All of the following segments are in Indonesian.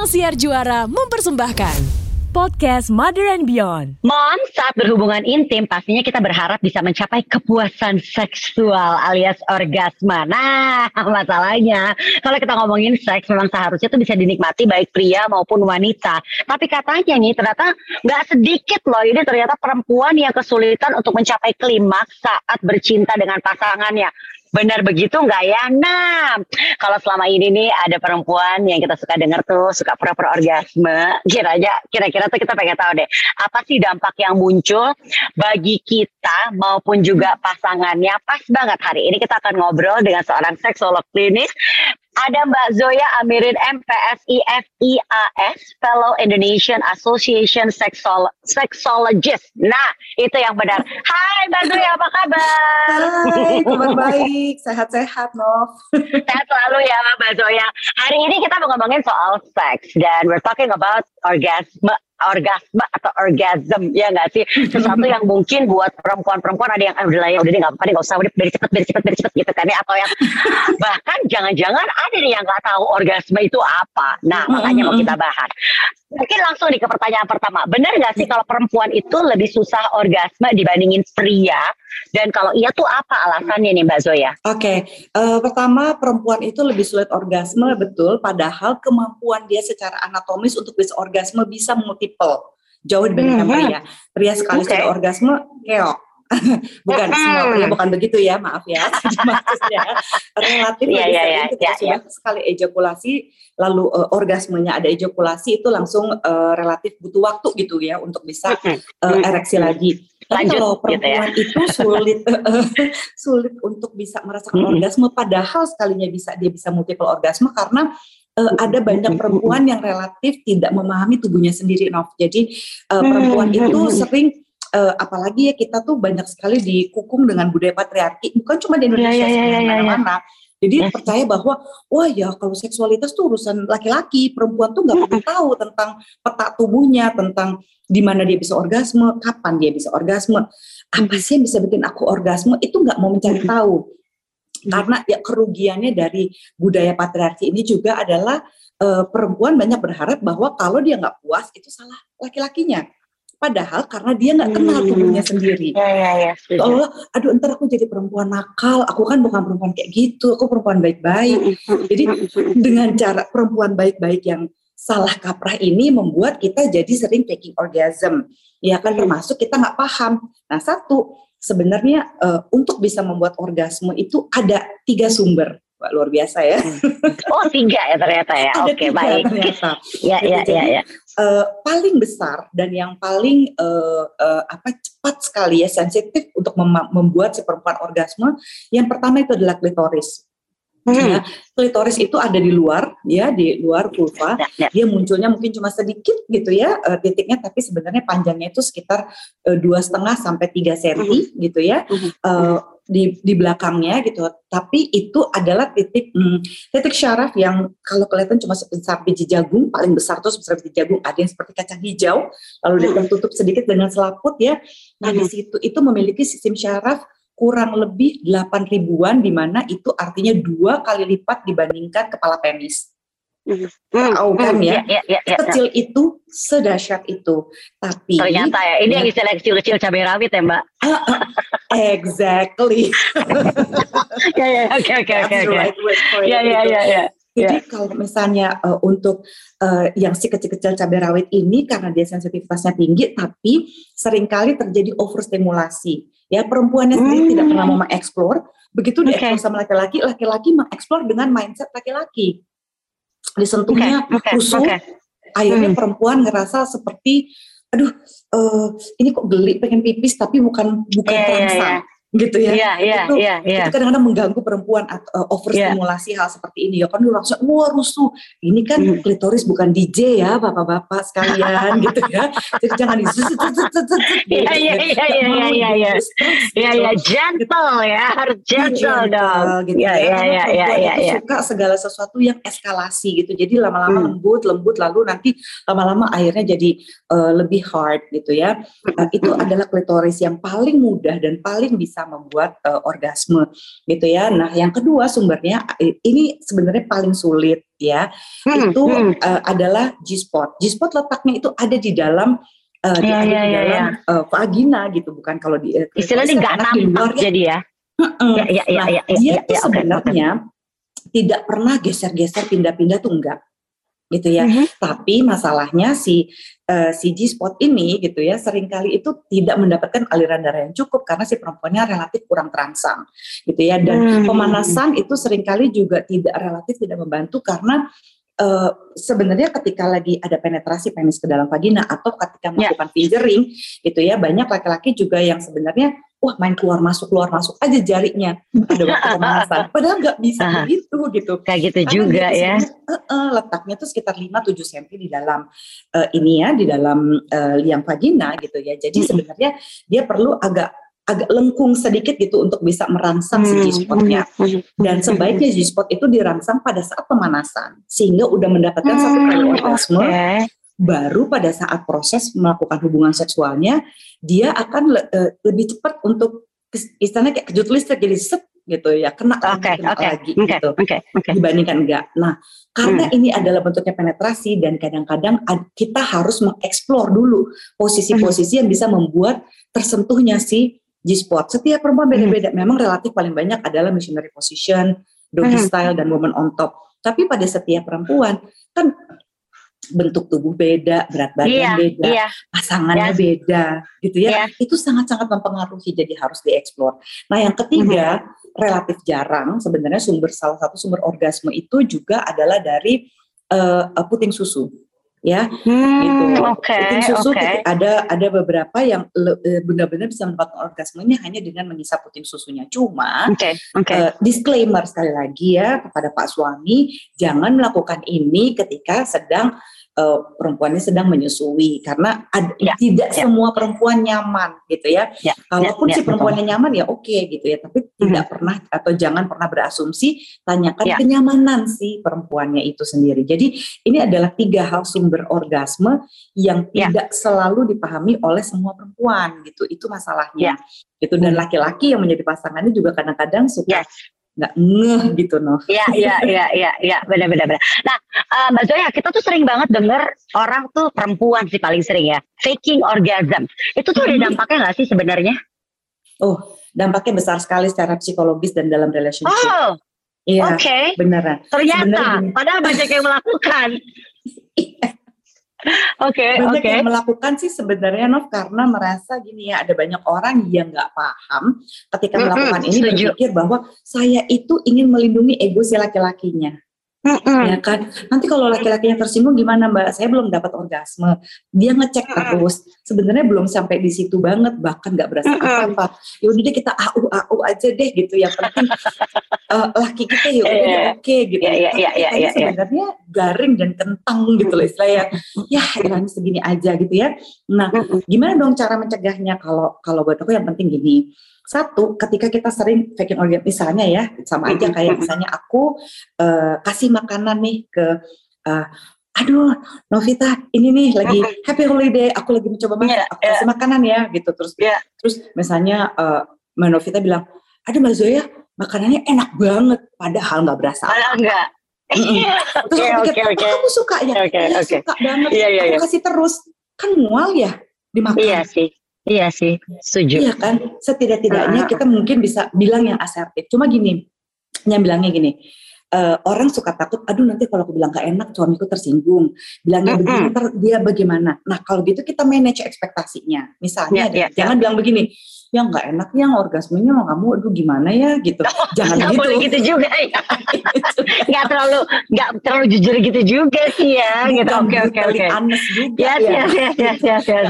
Ruang Siar Juara mempersembahkan podcast Mother and Beyond. Mom, saat berhubungan intim pastinya kita berharap bisa mencapai kepuasan seksual alias orgasme. Nah, masalahnya kalau kita ngomongin seks memang seharusnya tuh bisa dinikmati baik pria maupun wanita. Tapi katanya nih ternyata nggak sedikit loh ini ternyata perempuan yang kesulitan untuk mencapai klimaks saat bercinta dengan pasangannya. Benar begitu nggak ya? Nah, kalau selama ini nih ada perempuan yang kita suka dengar tuh suka pura-pura orgasme, kira aja kira-kira tuh kita pengen tahu deh, apa sih dampak yang muncul bagi kita maupun juga pasangannya? Pas banget hari ini kita akan ngobrol dengan seorang seksolog klinis ada Mbak Zoya Amirin MPSI FIAS Fellow Indonesian Association Sexol Sexologist. Nah, itu yang benar. Hai Mbak Zoya, apa kabar? Hai, kabar baik. Sehat-sehat, Nov. Sehat selalu ya Mbak Zoya. Hari ini kita mau ngomongin soal seks dan we're talking about orgasme orgasme atau orgasm ya nggak sih? Sesuatu yang mungkin buat perempuan-perempuan ada yang ah, udah lah ya udah deh nggak apa-apa nggak usah udah dari cepet dari cepet dari cepet gitu kan ya atau yang bahkan jangan-jangan ada nih yang nggak tahu orgasme itu apa. Nah makanya mau kita bahas mungkin langsung nih ke pertanyaan pertama benar nggak sih kalau perempuan itu lebih susah orgasme dibandingin pria dan kalau iya tuh apa alasannya nih Mbak Zoya? Oke, okay. uh, eh, pertama perempuan itu lebih sulit orgasme betul, padahal kemampuan dia secara anatomis untuk bisa orgasme bisa multiple jauh dibandingkan hmm. pria. Pria sekali okay. sudah orgasme keok. bukan semua pria bukan begitu ya maaf ya maksudnya relatif yeah, yeah, yeah, ketika yeah, sudah yeah. sekali ejakulasi lalu uh, orgasmenya ada ejakulasi itu langsung uh, relatif butuh waktu gitu ya untuk bisa uh, ereksi lagi. Tapi kalau perempuan gitu ya. itu sulit sulit untuk bisa merasakan -hmm. orgasme padahal sekalinya bisa dia bisa multiple orgasme karena uh, ada banyak perempuan yang relatif tidak memahami tubuhnya sendiri Nov. Jadi uh, perempuan itu sering uh, apalagi ya kita tuh banyak sekali dikukung dengan budaya patriarki bukan cuma di Indonesia ya, ya, ya, ya, mana-mana. Jadi ya. percaya bahwa wah ya kalau seksualitas tuh urusan laki-laki perempuan tuh nggak perlu tahu tentang peta tubuhnya tentang di mana dia bisa orgasme kapan dia bisa orgasme apa sih yang bisa bikin aku orgasme itu nggak mau mencari tahu. Karena ya kerugiannya dari budaya patriarki ini juga adalah uh, perempuan banyak berharap bahwa kalau dia nggak puas itu salah laki-lakinya Padahal karena dia nggak kenal hmm. tubuhnya sendiri. Ya, ya, ya. Allah, aduh ntar aku jadi perempuan nakal. Aku kan bukan perempuan kayak gitu. Aku perempuan baik-baik. Jadi dengan cara perempuan baik-baik yang salah kaprah ini membuat kita jadi sering taking orgasm. Ya kan termasuk kita nggak paham. Nah satu sebenarnya uh, untuk bisa membuat orgasme itu ada tiga sumber. Wah, luar biasa ya. Oh tiga ya ternyata ya. Oke okay, baik. Ternyata. ya, ya, ya, ya uh, paling besar dan yang paling uh, uh, apa cepat sekali ya sensitif untuk mem membuat si perempuan orgasme yang pertama itu adalah klitoris. Hmm. Ya, klitoris itu ada di luar, ya di luar vulva. Ya, ya. Dia munculnya mungkin cuma sedikit gitu ya uh, titiknya, tapi sebenarnya panjangnya itu sekitar dua setengah sampai tiga senti hmm. gitu ya. Hmm. Uh, di di belakangnya gitu. Tapi itu adalah titik hmm, titik syaraf yang kalau kelihatan cuma sebesar biji jagung, paling besar tuh sebesar biji jagung. Ada yang seperti kacang hijau, lalu dia hmm. tertutup sedikit dengan selaput ya. Nah di hmm. situ itu memiliki sistem syaraf kurang lebih 8 ribuan di mana itu artinya dua kali lipat dibandingkan kepala penis. Hmm. Tahu kan hmm. ya, ya, ya, ya, kecil ya. itu sedahsyat itu. Tapi ternyata ya, ini ya, yang istilah kecil-kecil cabai rawit ya mbak. Exactly. ya ya oke oke oke Ya ya ya ya. Jadi yeah. kalau misalnya uh, untuk uh, yang si kecil-kecil cabai rawit ini karena dia sensitivitasnya tinggi, tapi sering kali terjadi overstimulasi. Ya perempuannya sendiri hmm. tidak pernah mau mengeksplor, begitu okay. dia sama laki-laki, laki-laki mengeksplor dengan mindset laki-laki disentuhnya okay, okay, okay. akhirnya hmm. perempuan ngerasa seperti aduh uh, ini kok geli pengen pipis tapi bukan bukan yeah, terangsang yeah, yeah gitu ya. Iya, iya, itu, iya, iya. Itu kadang-kadang mengganggu perempuan uh, overstimulasi yeah. hal seperti ini ya kan lu langsung wah rusuh. Ini kan mm. klitoris bukan DJ ya Bapak-bapak sekalian gitu ya. Jadi jangan di Iya, iya, iya, iya, iya, iya. Iya, iya, gentle ya, harus gentle dong. Gitu iya, iya, iya, iya, iya, iya. Suka segala sesuatu yang eskalasi gitu. Jadi lama-lama mm. lembut, lembut lalu nanti lama-lama akhirnya jadi uh, lebih hard gitu ya. Uh, itu adalah klitoris yang paling mudah dan paling bisa bisa membuat uh, orgasme gitu ya. Nah, yang kedua sumbernya ini sebenarnya paling sulit ya. Hmm, itu hmm. Uh, adalah G-spot. G-spot letaknya itu ada di dalam uh, ya, di, ya, di ya, dalam ya. Uh, vagina gitu, bukan kalau di uh, istilahnya nggak nampak ya. jadi ya. Uh, ya, ya, ya, nah, ya, ya, dia ya, tuh ya, sebenarnya okay. tidak pernah geser-geser pindah-pindah tuh enggak gitu ya. Mm -hmm. Tapi masalahnya si uh, si G-spot ini gitu ya sering kali itu tidak mendapatkan aliran darah yang cukup karena si perempuannya relatif kurang terangsang gitu ya. Dan mm -hmm. pemanasan itu sering kali juga tidak relatif tidak membantu karena uh, sebenarnya ketika lagi ada penetrasi penis ke dalam vagina atau ketika ya. melakukan yeah. fingering gitu ya banyak laki-laki juga yang sebenarnya wah main keluar masuk keluar masuk aja jarinya. Ada waktu pemanasan. Padahal nggak bisa begitu gitu kayak gitu Karena juga ya. uh, uh, letaknya tuh sekitar 5-7 cm di dalam uh, ini ya di dalam uh, liang vagina gitu ya. Jadi sebenarnya dia perlu agak agak lengkung sedikit gitu untuk bisa merangsang si G-spotnya. Dan sebaiknya G-spot itu dirangsang pada saat pemanasan sehingga udah mendapatkan satu kali orgasme. Okay baru pada saat proses melakukan hubungan seksualnya dia akan le, uh, lebih cepat untuk istilahnya kayak kejut listrik jadi set gitu ya kena okay, kena okay, lagi okay, gitu okay, okay. dibandingkan enggak. Nah karena hmm. ini adalah bentuknya penetrasi dan kadang-kadang kita harus mengeksplor dulu posisi-posisi yang bisa membuat tersentuhnya si G-spot. Setiap perempuan hmm. beda-beda. Hmm. Memang relatif paling banyak adalah missionary position, doggy hmm. style dan woman on top. Tapi pada setiap perempuan kan bentuk tubuh beda, berat badan iya, beda, iya. pasangannya yes. beda, gitu ya. Iya. Itu sangat-sangat mempengaruhi, jadi harus dieksplor. Nah, yang ketiga mm-hmm. relatif jarang sebenarnya sumber salah satu sumber orgasme itu juga adalah dari uh, puting susu ya hmm, gitu. Okay, puting susu okay. ada ada beberapa yang eh, benar-benar bisa mendapatkan orgasmenya hanya dengan mengisap puting susunya. Cuma okay, okay. Uh, disclaimer sekali lagi ya kepada Pak suami jangan melakukan ini ketika sedang uh, perempuannya sedang menyusui karena ad, ya, tidak ya. semua perempuan nyaman gitu ya. ya Kalaupun ya, si perempuannya betul. nyaman ya oke okay, gitu ya, tapi hmm. tidak pernah atau jangan pernah berasumsi tanyakan ya. kenyamanan si perempuannya itu sendiri. Jadi ini adalah tiga hal sumber orgasme yang ya. tidak selalu dipahami oleh semua perempuan gitu. Itu masalahnya. Ya. Itu dan laki-laki yang menjadi pasangannya juga kadang-kadang suka yes nggak ngeh gitu noh. Iya iya iya iya iya benar benar benar. Nah uh, Mbak Zoya kita tuh sering banget denger orang tuh perempuan sih paling sering ya faking orgasm. Itu tuh ada hmm. dampaknya nggak sih sebenarnya? Oh dampaknya besar sekali secara psikologis dan dalam relationship. Oh Iya, okay. beneran. Ternyata, Sebenarnya, padahal banyak yang melakukan. Oke, okay, banyak okay. yang melakukan sih sebenarnya Nov karena merasa gini ya ada banyak orang yang nggak paham ketika mm -hmm, melakukan ini setuju. berpikir bahwa saya itu ingin melindungi ego si laki-lakinya. Mm-mm. ya kan nanti kalau laki-lakinya tersinggung gimana mbak saya belum dapat orgasme dia ngecek mm terus sebenarnya belum sampai di situ banget bahkan nggak berasa apa-apa ya udah deh kita au au aja deh gitu ya penting uh, laki kita ya udah yeah. oke okay, gitu yeah, yeah, yeah, yeah, yeah, sebenarnya garing dan kentang gitu loh istilahnya ya. Ini segini aja gitu ya. Nah gimana dong cara mencegahnya? Kalau kalau buat aku yang penting gini. Satu, ketika kita sering faking organ, misalnya ya, sama aja kayak misalnya aku uh, kasih makanan nih ke, uh, aduh Novita ini nih lagi happy holiday, aku lagi mencoba masak, yeah, aku kasih yeah. makanan ya gitu. Terus yeah. terus misalnya uh, Mbak Novita bilang, aduh Mbak Zoya makanannya enak banget, padahal nggak berasa. Padahal enggak. Terus okay, aku pikir, okay, okay. aku suka ya, okay, ya okay. suka banget, yeah, yeah, aku yeah. kasih terus, kan mual ya dimakan. Iya sih. Iya sih, setuju. Iya kan, setidak-tidaknya uh. kita mungkin bisa bilang yang asertif. Cuma gini, yang bilangnya gini, uh, orang suka takut, aduh nanti kalau aku bilang gak enak suamiku tersinggung, bilangnya uh -uh. begini, ntar dia bagaimana. Nah kalau gitu kita manage ekspektasinya. Misalnya, yeah, yeah, jangan yeah. bilang begini, yang nggak enak yang orgasmenya mau kamu aduh gimana ya? gitu. Oh, jangan gak gitu. boleh gitu juga ya. Nggak terlalu nggak terlalu jujur gitu juga sih ya gitu. Oke oke oke. anes juga yes, ya. yes yes yes yes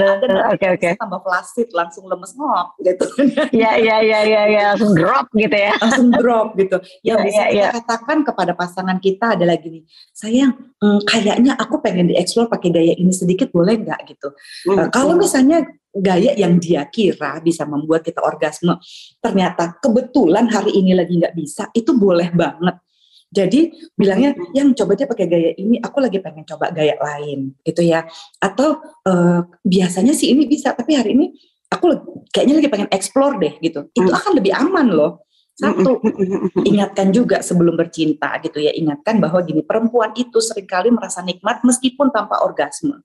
oke oke. tambah flaccid langsung lemes ngok gitu. Ya ya ya ya ya langsung drop gitu ya. Langsung drop gitu. Yang ya, bisa ya, kita ya. katakan kepada pasangan kita adalah gini sayang hmm, kayaknya aku pengen dieksplor pakai gaya ini sedikit boleh nggak? gitu. Hmm. uh, kalau misalnya gaya yang dia kira bisa membuat kita orgasme ternyata kebetulan hari ini lagi nggak bisa itu boleh banget jadi bilangnya yang coba dia pakai gaya ini aku lagi pengen coba gaya lain gitu ya atau uh, biasanya sih ini bisa tapi hari ini aku kayaknya lagi pengen explore deh gitu. Itu Hmm. akan lebih aman loh. Satu, ingatkan juga sebelum bercinta gitu ya, ingatkan bahwa gini perempuan itu sering kali merasa nikmat meskipun tanpa orgasme.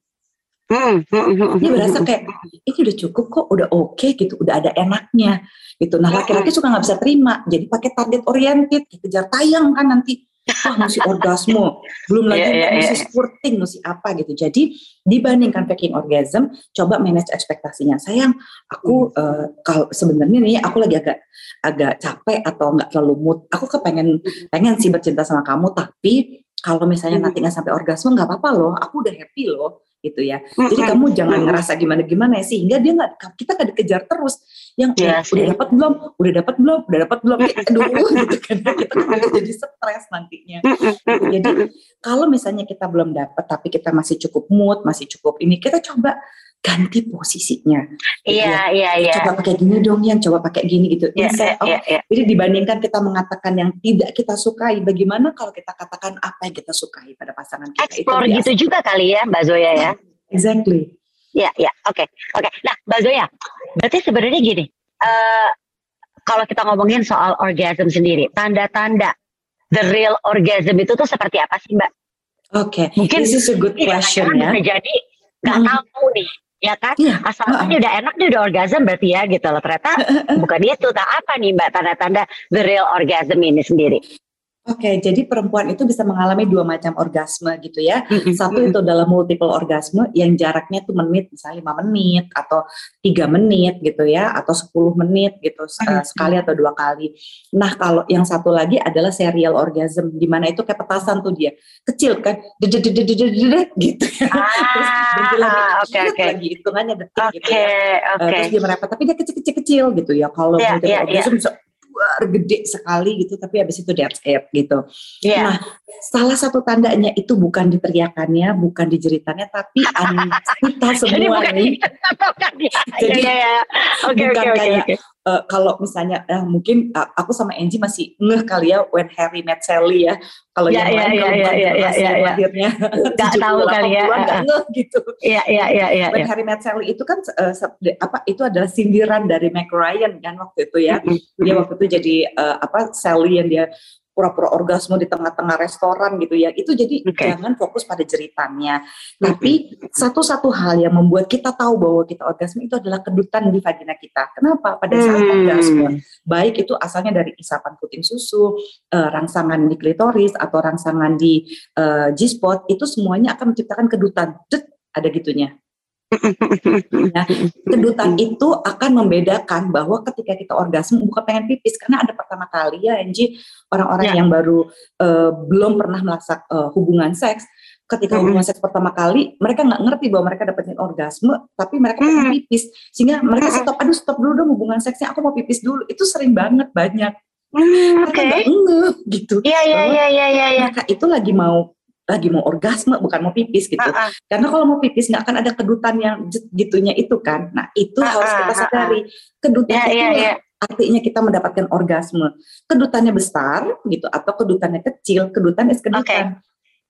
Dia berasa kayak ini udah cukup kok, udah oke gitu, udah ada enaknya gitu. Nah laki-laki suka nggak bisa terima, jadi pakai target oriented, kejar tayang kan nanti. Wah mesti orgasme, belum lagi Iya, iya, mesti iya. squirting, mesti apa gitu. Jadi dibandingkan faking orgasm, coba manage ekspektasinya. Sayang, aku eh, kalau sebenarnya nih aku lagi agak agak capek atau nggak terlalu mood. Aku kepengen pengen sih bercinta sama kamu, tapi kalau misalnya nanti nggak sampai orgasme nggak apa-apa loh. Aku udah happy loh gitu ya. Jadi kamu jangan ngerasa gimana-gimana ya sehingga dia nggak kita nggak dikejar terus. Yang "Eh, sih. udah dapat belum, udah dapat belum, udah dapat belum, aduh gitu kan kita kan jadi stres nantinya. Gitu. Jadi kalau misalnya kita belum dapat tapi kita masih cukup mood, masih cukup ini, kita coba ganti posisinya. Gitu ya. Iya, iya, iya. Coba pakai gini dong yang coba pakai gini gitu. Iya, Instead iya, of iya, iya. jadi dibandingkan kita mengatakan yang tidak kita sukai, bagaimana kalau kita katakan apa yang kita sukai pada pasangan kita? Explore gitu juga kali ya Mbak Zoya ya. Exactly. Iya, iya, oke, oke. Nah, Mbak Zoya, berarti sebenarnya gini, eh kalau kita ngomongin soal orgasm sendiri, tanda-tanda the real orgasm itu tuh seperti apa sih, Mbak? Oke, Mungkin this is a good Iya, question ya. Bisa jadi nggak Hmm. tahu nih, ya kan? Iya, Asalnya uh-uh. dia udah enak, dia udah orgasm berarti ya gitu loh. Ternyata bukan itu. Nah, apa nih Mbak tanda-tanda the real orgasm ini sendiri? Oke, jadi perempuan itu bisa mengalami dua macam orgasme gitu ya. Satu itu adalah multiple orgasme yang jaraknya tuh menit, misalnya 5 menit atau tiga menit gitu ya, atau 10 menit gitu sekali atau dua kali. Nah kalau yang satu lagi adalah serial orgasm, di mana itu kayak petasan tuh dia kecil kan, gitu ya. Terus berhenti lagi, Ah, oke, dededed oke. lagi hitungannya detik Oke, gitu ya. Eh, oke. terus dia merepet, tapi dia kecil-kecil-kecil gitu ya. Kalau Iya, multiple iya, orgasm bisa luar gede sekali gitu, tapi habis itu that's it gitu. Iya. Nah, salah satu tandanya itu bukan di teriakannya, bukan di jeritannya, tapi kita Jadi semua bukan nih, kan ya. Jadi, Iya, iya, iya. Bukan kayak. Eh, kalau misalnya eh, mungkin eh, aku sama Angie masih ngeh kali ya when Harry met Sally ya. Kalau Ya, yang ya, lain ya, kalau ya, bukan ya, ya, ya. lahirnya Nggak tahu 70, kali ya, 80-an nggak ngeh gitu. Iya, iya, iya, iya. When iya. Harry met Sally itu kan de- apa itu adalah sindiran dari Meg Ryan kan waktu itu ya. Dia waktu itu jadi eh, apa Sally yang dia pura-pura orgasme di tengah-tengah restoran gitu ya. Itu jadi Oke. jangan fokus pada jeritannya. Tapi satu-satu hal yang membuat kita tahu bahwa kita orgasme itu adalah kedutan di vagina kita. Kenapa? Pada saat Hmm. orgasme, baik itu asalnya dari isapan puting susu, eh, rangsangan di klitoris atau rangsangan di eh, G-spot, itu semuanya akan menciptakan kedutan. Cet, ada gitunya. Nah, kedutan itu akan membedakan bahwa ketika kita orgasme bukan pengen pipis. Karena ada pertama kali ya Angie orang-orang Ya. yang baru eh, belum pernah melakukan eh, hubungan seks. Ketika hubungan seks pertama kali mereka nggak ngerti bahwa mereka dapetin orgasme tapi mereka pengen pipis. Sehingga mereka stop aduh stop dulu dong hubungan seksnya aku mau pipis dulu. Itu sering banget banyak. Hmm, mereka Oke. nggak ngeh gitu. Iya, iya, iya, iya, iya. iya. mereka itu lagi mau lagi mau orgasme bukan mau pipis gitu ah. karena kalau mau pipis nggak akan ada kedutan yang gitunya itu kan. Nah itu Ah, harus kita sadari. Kedutan Iya, itu iya, iya. artinya kita mendapatkan orgasme. Kedutannya besar gitu atau kedutannya kecil, kedutan is kedutan.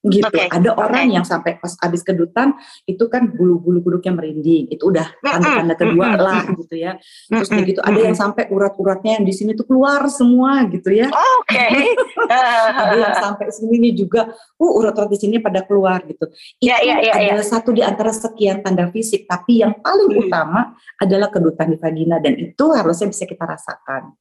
Gitu. Oke, Ada orang oke. yang sampai pas habis kedutan itu kan bulu-bulu kuduknya merinding. Itu udah tanda-tanda kedua lah gitu ya. Terus Mm-mm, begitu ada yang sampai urat-uratnya yang di sini tuh keluar semua gitu ya Oke. ada yang sampai sini juga, uh urat-urat di sini pada keluar gitu. Itu Ya, ya, ya, ya. adalah satu di antara sekian tanda fisik, tapi yang paling Hmm. utama adalah kedutan di vagina dan itu harusnya bisa kita rasakan.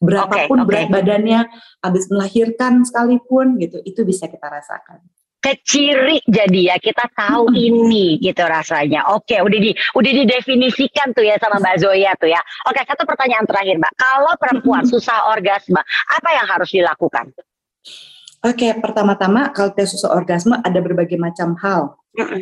Berapapun oke. berat badannya, habis melahirkan sekalipun gitu, itu bisa kita rasakan. Keciri jadi ya kita tahu Mm-mm. ini gitu rasanya. Oke, udah di udah didefinisikan tuh ya sama Mbak Zoya tuh ya. Oke, satu pertanyaan terakhir, Mbak. Kalau perempuan susah orgasme, apa yang harus dilakukan? Oke, pertama-tama kalau kita susah orgasme ada berbagai macam hal.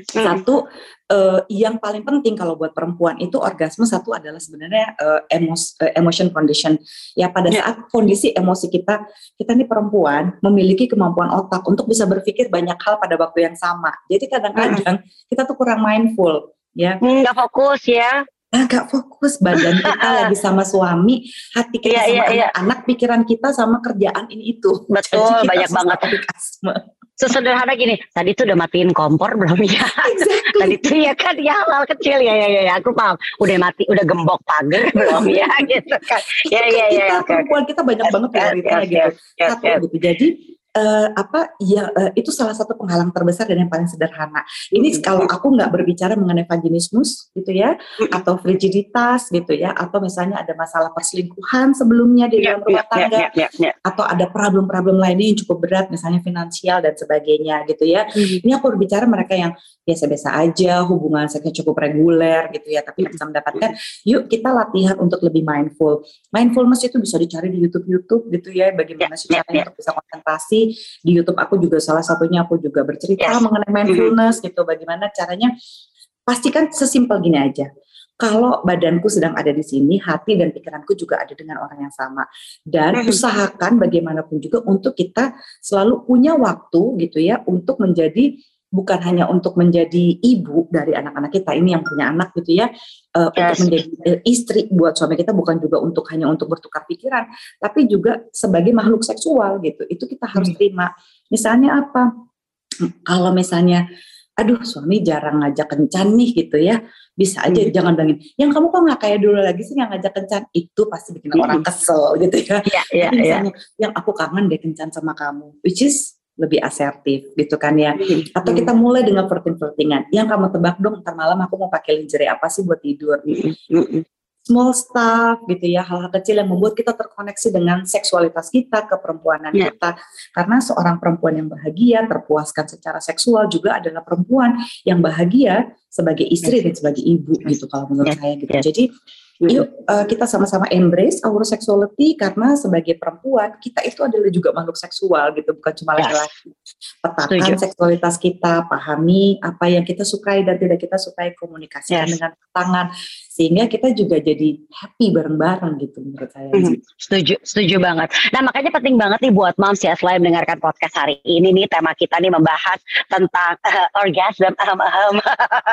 Satu eh, yang paling penting kalau buat perempuan itu orgasme satu adalah sebenarnya eh, emos, eh, emotion condition. Ya pada Ya. saat kondisi emosi kita, kita nih perempuan memiliki kemampuan otak untuk bisa berpikir banyak hal pada waktu yang sama. Jadi kadang-kadang kita tuh kurang mindful. Ya, Nggak fokus ya. Agak fokus badan kita lagi sama suami, hati kita Iya, sama iya, iya. anak-anak, pikiran kita sama kerjaan ini itu. Betul, banyak banget. orgasme. Sesederhana gini, tadi tuh udah matiin kompor belum ya? Exactly. tadi itu ya kan ya hal kecil ya ya ya aku paham udah mati udah gembok pagar belum ya gitu kan ya ya ya kita perempuan kita banyak banget realitanya gitu satu gitu jadi uh, apa ya uh, itu salah satu penghalang terbesar dan yang paling sederhana. Ini kalau aku nggak berbicara mengenai vaginismus gitu ya, atau frigiditas gitu ya, atau misalnya ada masalah perselingkuhan sebelumnya di dalam rumah tangga, atau ada problem-problem lainnya yang cukup berat, misalnya finansial dan sebagainya gitu ya. Ini aku berbicara mereka yang biasa-biasa aja, hubungan seksnya cukup reguler gitu ya, tapi bisa mendapatkan, yuk kita latihan untuk lebih mindful. Mindfulness itu bisa dicari di YouTube-YouTube gitu ya, bagaimana sih caranya untuk bisa konsentrasi di YouTube aku juga salah satunya aku juga bercerita yes. mengenai mindfulness gitu. Bagaimana caranya? Pastikan sesimpel gini aja. Kalau badanku sedang ada di sini, hati dan pikiranku juga ada dengan orang yang sama. Dan usahakan bagaimanapun juga untuk kita selalu punya waktu gitu ya untuk menjadi bukan hanya untuk menjadi ibu dari anak-anak kita ini yang punya anak gitu ya uh, yes. untuk menjadi uh, istri buat suami kita bukan juga untuk hanya untuk bertukar pikiran tapi juga sebagai makhluk seksual gitu itu kita harus hmm. terima misalnya apa kalau misalnya aduh suami jarang ngajak kencan nih gitu ya bisa aja hmm. jangan bilangin yang kamu kok nggak kayak dulu lagi sih yang ngajak kencan itu pasti bikin hmm. orang kesel gitu ya yeah, Tapi misalnya yeah. yang aku kangen deh kencan sama kamu which is lebih asertif gitu kan ya hmm. atau kita mulai dengan flirting-flirtingan yang kamu tebak dong ntar malam aku mau pakai lingerie apa sih buat tidur hmm small stuff gitu ya hal-hal kecil yang membuat kita terkoneksi dengan seksualitas kita keperempuanan yeah. kita karena seorang perempuan yang bahagia terpuaskan secara seksual juga adalah perempuan yang bahagia sebagai istri dan sebagai ibu gitu kalau menurut yeah. saya gitu yeah. jadi Yuk uh, kita sama-sama embrace our sexuality karena sebagai perempuan kita itu adalah juga makhluk seksual gitu bukan cuma laki-laki. Yes. Petakan seksualitas kita, pahami apa yang kita sukai dan tidak kita sukai komunikasikan yes. dengan tangan sehingga kita juga jadi happy bareng-bareng gitu menurut saya. Hmm, setuju, setuju banget. Nah makanya penting banget nih buat moms ya selain mendengarkan podcast hari ini nih tema kita nih membahas tentang uh, orgasm, um, um,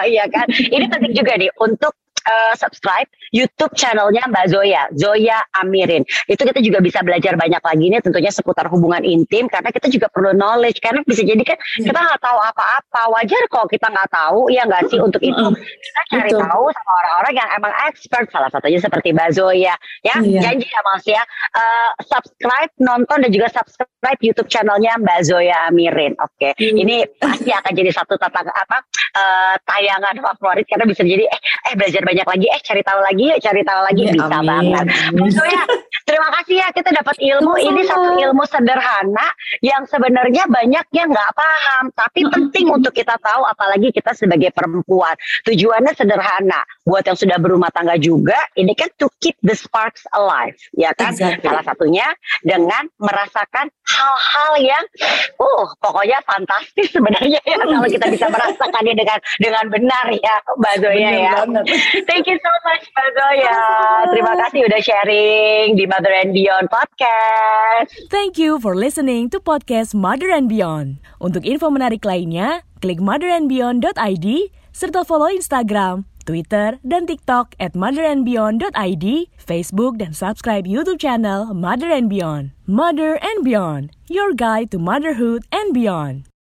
ya kan. Ini penting juga nih untuk uh, subscribe YouTube channelnya Mbak Zoya, Zoya Amirin. Itu kita juga bisa belajar banyak lagi nih tentunya seputar hubungan intim karena kita juga perlu knowledge karena bisa jadi kan hmm. kita nggak tahu apa-apa. Wajar kok kita nggak tahu ya nggak sih untuk itu hmm. kita cari Betul. tahu sama orang-orang yang emang expert salah satunya seperti Mbak Zoya ya iya. janji ya Mas ya uh, subscribe nonton dan juga subscribe YouTube channelnya Mbak Zoya Amirin. Oke, okay. hmm. ini pasti akan jadi satu tatang apa uh, tayangan favorit karena bisa jadi eh, eh belajar banyak banyak lagi eh cari tahu lagi yuk cari tahu lagi. Ya, bisa amin. banget. Ya terima kasih ya kita dapat ilmu Sama. ini satu ilmu sederhana yang sebenarnya banyak yang nggak paham tapi penting untuk kita tahu apalagi kita sebagai perempuan tujuannya sederhana buat yang sudah berumah tangga juga ini kan to keep the sparks alive ya kan exactly. salah satunya dengan merasakan hal-hal yang uh pokoknya fantastis sebenarnya ya kalau kita bisa merasakannya dengan dengan benar ya Mbak Zoya ya. Thank you so much Mbak Zoya. Terima kasih udah sharing di Mother and Beyond Podcast. Thank you for listening to podcast Mother and Beyond. Untuk info menarik lainnya, klik motherandbeyond.id serta follow Instagram, Twitter, dan TikTok at motherandbeyond.id, Facebook, dan subscribe YouTube channel Mother and Beyond. Mother and Beyond, your guide to motherhood and beyond.